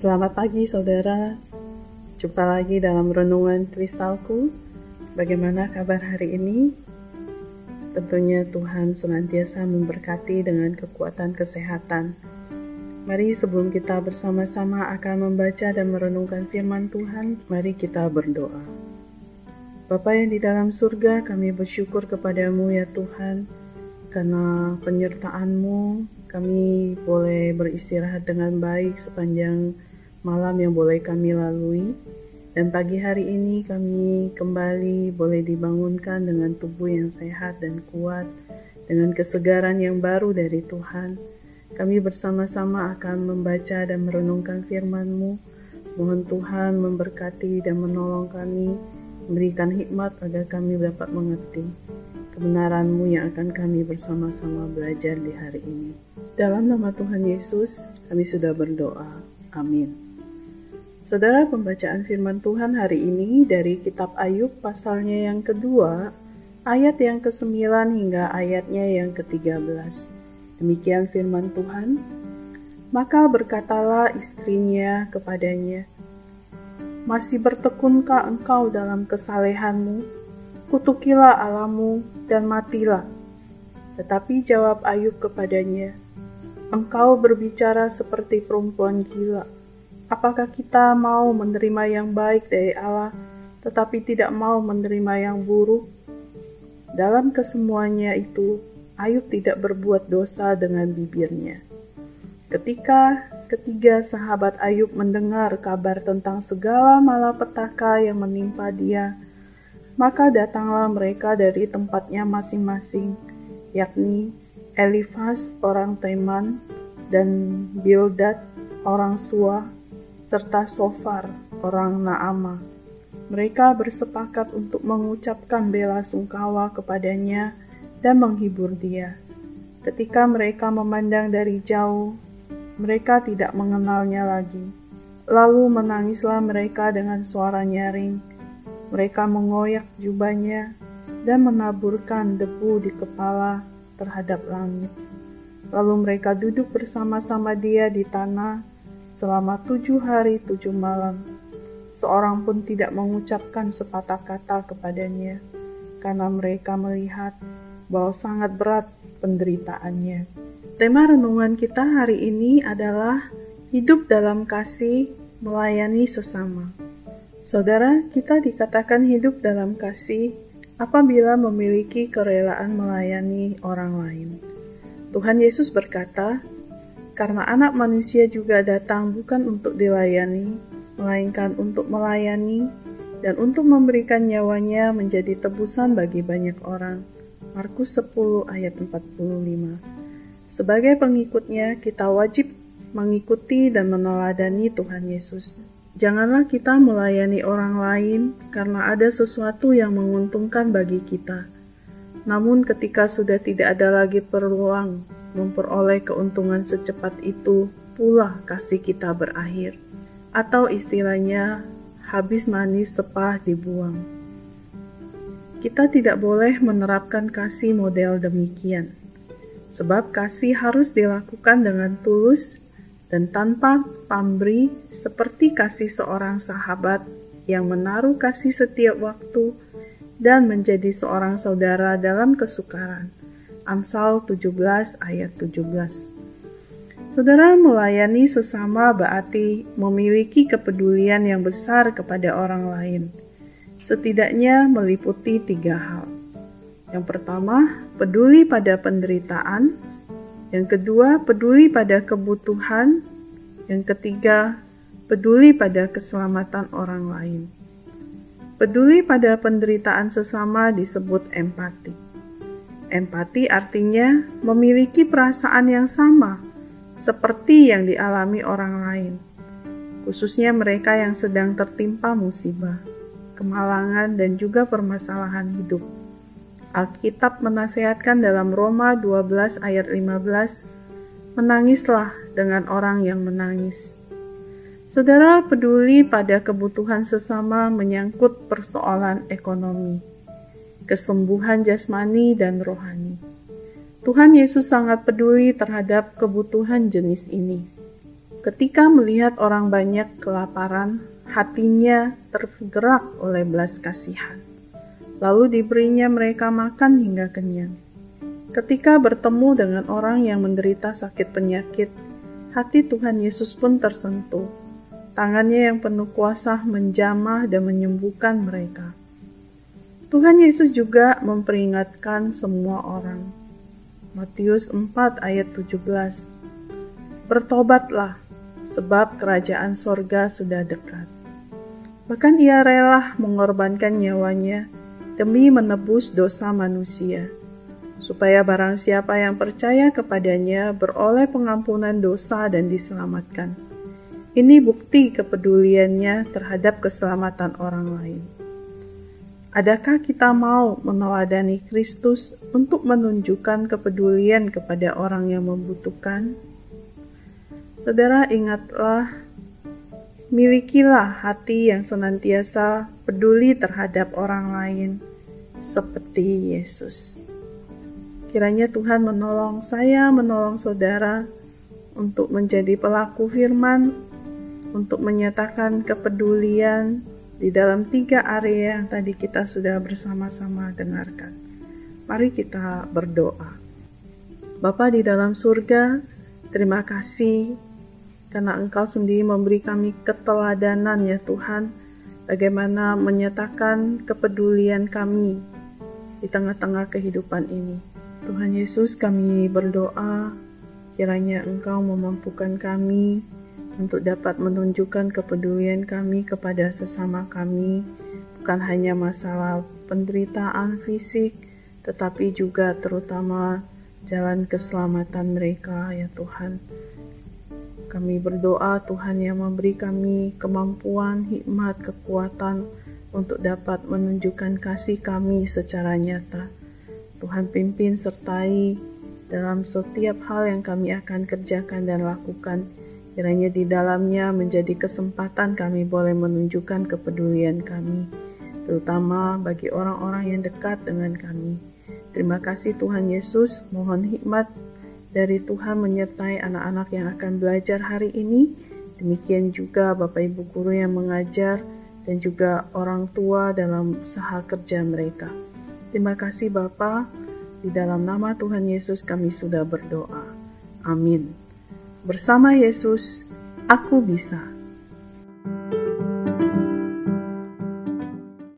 Selamat pagi saudara, jumpa lagi dalam renungan kristalku. Bagaimana kabar hari ini? Tentunya Tuhan senantiasa memberkati dengan kekuatan kesehatan. Mari sebelum kita bersama-sama akan membaca dan merenungkan firman Tuhan, mari kita berdoa. Bapa yang di dalam surga, kami bersyukur kepadamu ya Tuhan, karena penyertaan-Mu kami boleh beristirahat dengan baik sepanjang malam yang boleh kami lalui. Dan pagi hari ini kami kembali boleh dibangunkan dengan tubuh yang sehat dan kuat, dengan kesegaran yang baru dari Tuhan. Kami bersama-sama akan membaca dan merenungkan firman-Mu. Mohon Tuhan memberkati dan menolong kami, memberikan hikmat agar kami dapat mengerti kebenaran-Mu yang akan kami bersama-sama belajar di hari ini. Dalam nama Tuhan Yesus, kami sudah berdoa. Amin. Saudara pembacaan firman Tuhan hari ini dari kitab Ayub pasalnya yang kedua, ayat yang ke-9 hingga ayatnya yang ke-13. Demikian firman Tuhan. Maka berkatalah istrinya kepadanya, Masih bertekunkah engkau dalam kesalehanmu? Kutukilah alamu dan matilah. Tetapi jawab Ayub kepadanya, Engkau berbicara seperti perempuan gila Apakah kita mau menerima yang baik dari Allah, tetapi tidak mau menerima yang buruk? Dalam kesemuanya itu, Ayub tidak berbuat dosa dengan bibirnya. Ketika ketiga sahabat Ayub mendengar kabar tentang segala malapetaka yang menimpa dia, maka datanglah mereka dari tempatnya masing-masing, yakni Elifas orang Teman dan Bildad orang Suah serta Sofar, orang Naama. Mereka bersepakat untuk mengucapkan bela sungkawa kepadanya dan menghibur dia. Ketika mereka memandang dari jauh, mereka tidak mengenalnya lagi. Lalu menangislah mereka dengan suara nyaring. Mereka mengoyak jubahnya dan menaburkan debu di kepala terhadap langit. Lalu mereka duduk bersama-sama dia di tanah selama tujuh hari tujuh malam. Seorang pun tidak mengucapkan sepatah kata kepadanya, karena mereka melihat bahwa sangat berat penderitaannya. Tema renungan kita hari ini adalah hidup dalam kasih melayani sesama. Saudara, kita dikatakan hidup dalam kasih apabila memiliki kerelaan melayani orang lain. Tuhan Yesus berkata, karena anak manusia juga datang bukan untuk dilayani, melainkan untuk melayani dan untuk memberikan nyawanya menjadi tebusan bagi banyak orang. Markus 10 ayat 45 Sebagai pengikutnya, kita wajib mengikuti dan meneladani Tuhan Yesus. Janganlah kita melayani orang lain karena ada sesuatu yang menguntungkan bagi kita. Namun ketika sudah tidak ada lagi peluang memperoleh keuntungan secepat itu pula kasih kita berakhir. Atau istilahnya, habis manis sepah dibuang. Kita tidak boleh menerapkan kasih model demikian, sebab kasih harus dilakukan dengan tulus dan tanpa pamrih seperti kasih seorang sahabat yang menaruh kasih setiap waktu dan menjadi seorang saudara dalam kesukaran. Amsal 17 ayat 17. Saudara melayani sesama berarti memiliki kepedulian yang besar kepada orang lain. Setidaknya meliputi tiga hal. Yang pertama, peduli pada penderitaan. Yang kedua, peduli pada kebutuhan. Yang ketiga, peduli pada keselamatan orang lain. Peduli pada penderitaan sesama disebut empati. Empati artinya memiliki perasaan yang sama seperti yang dialami orang lain, khususnya mereka yang sedang tertimpa musibah, kemalangan, dan juga permasalahan hidup. Alkitab menasehatkan dalam Roma 12 ayat 15, menangislah dengan orang yang menangis. Saudara peduli pada kebutuhan sesama menyangkut persoalan ekonomi kesembuhan jasmani dan rohani. Tuhan Yesus sangat peduli terhadap kebutuhan jenis ini. Ketika melihat orang banyak kelaparan, hatinya tergerak oleh belas kasihan. Lalu diberinya mereka makan hingga kenyang. Ketika bertemu dengan orang yang menderita sakit penyakit, hati Tuhan Yesus pun tersentuh. Tangannya yang penuh kuasa menjamah dan menyembuhkan mereka. Tuhan Yesus juga memperingatkan semua orang. Matius 4 ayat 17 Bertobatlah, sebab kerajaan sorga sudah dekat. Bahkan ia rela mengorbankan nyawanya demi menebus dosa manusia, supaya barang siapa yang percaya kepadanya beroleh pengampunan dosa dan diselamatkan. Ini bukti kepeduliannya terhadap keselamatan orang lain. Adakah kita mau meneladani Kristus untuk menunjukkan kepedulian kepada orang yang membutuhkan? Saudara ingatlah, milikilah hati yang senantiasa peduli terhadap orang lain seperti Yesus. Kiranya Tuhan menolong saya, menolong saudara untuk menjadi pelaku firman, untuk menyatakan kepedulian di dalam tiga area yang tadi kita sudah bersama-sama dengarkan. Mari kita berdoa. Bapa di dalam surga, terima kasih karena Engkau sendiri memberi kami keteladanan ya Tuhan, bagaimana menyatakan kepedulian kami di tengah-tengah kehidupan ini. Tuhan Yesus kami berdoa, kiranya Engkau memampukan kami untuk dapat menunjukkan kepedulian kami kepada sesama kami, bukan hanya masalah penderitaan fisik, tetapi juga terutama jalan keselamatan mereka ya Tuhan. Kami berdoa Tuhan yang memberi kami kemampuan, hikmat, kekuatan untuk dapat menunjukkan kasih kami secara nyata. Tuhan pimpin sertai dalam setiap hal yang kami akan kerjakan dan lakukan. Kiranya di dalamnya menjadi kesempatan kami boleh menunjukkan kepedulian kami, terutama bagi orang-orang yang dekat dengan kami. Terima kasih Tuhan Yesus, mohon hikmat dari Tuhan menyertai anak-anak yang akan belajar hari ini. Demikian juga Bapak Ibu guru yang mengajar dan juga orang tua dalam usaha kerja mereka. Terima kasih Bapak, di dalam nama Tuhan Yesus kami sudah berdoa. Amin. Bersama Yesus, aku bisa.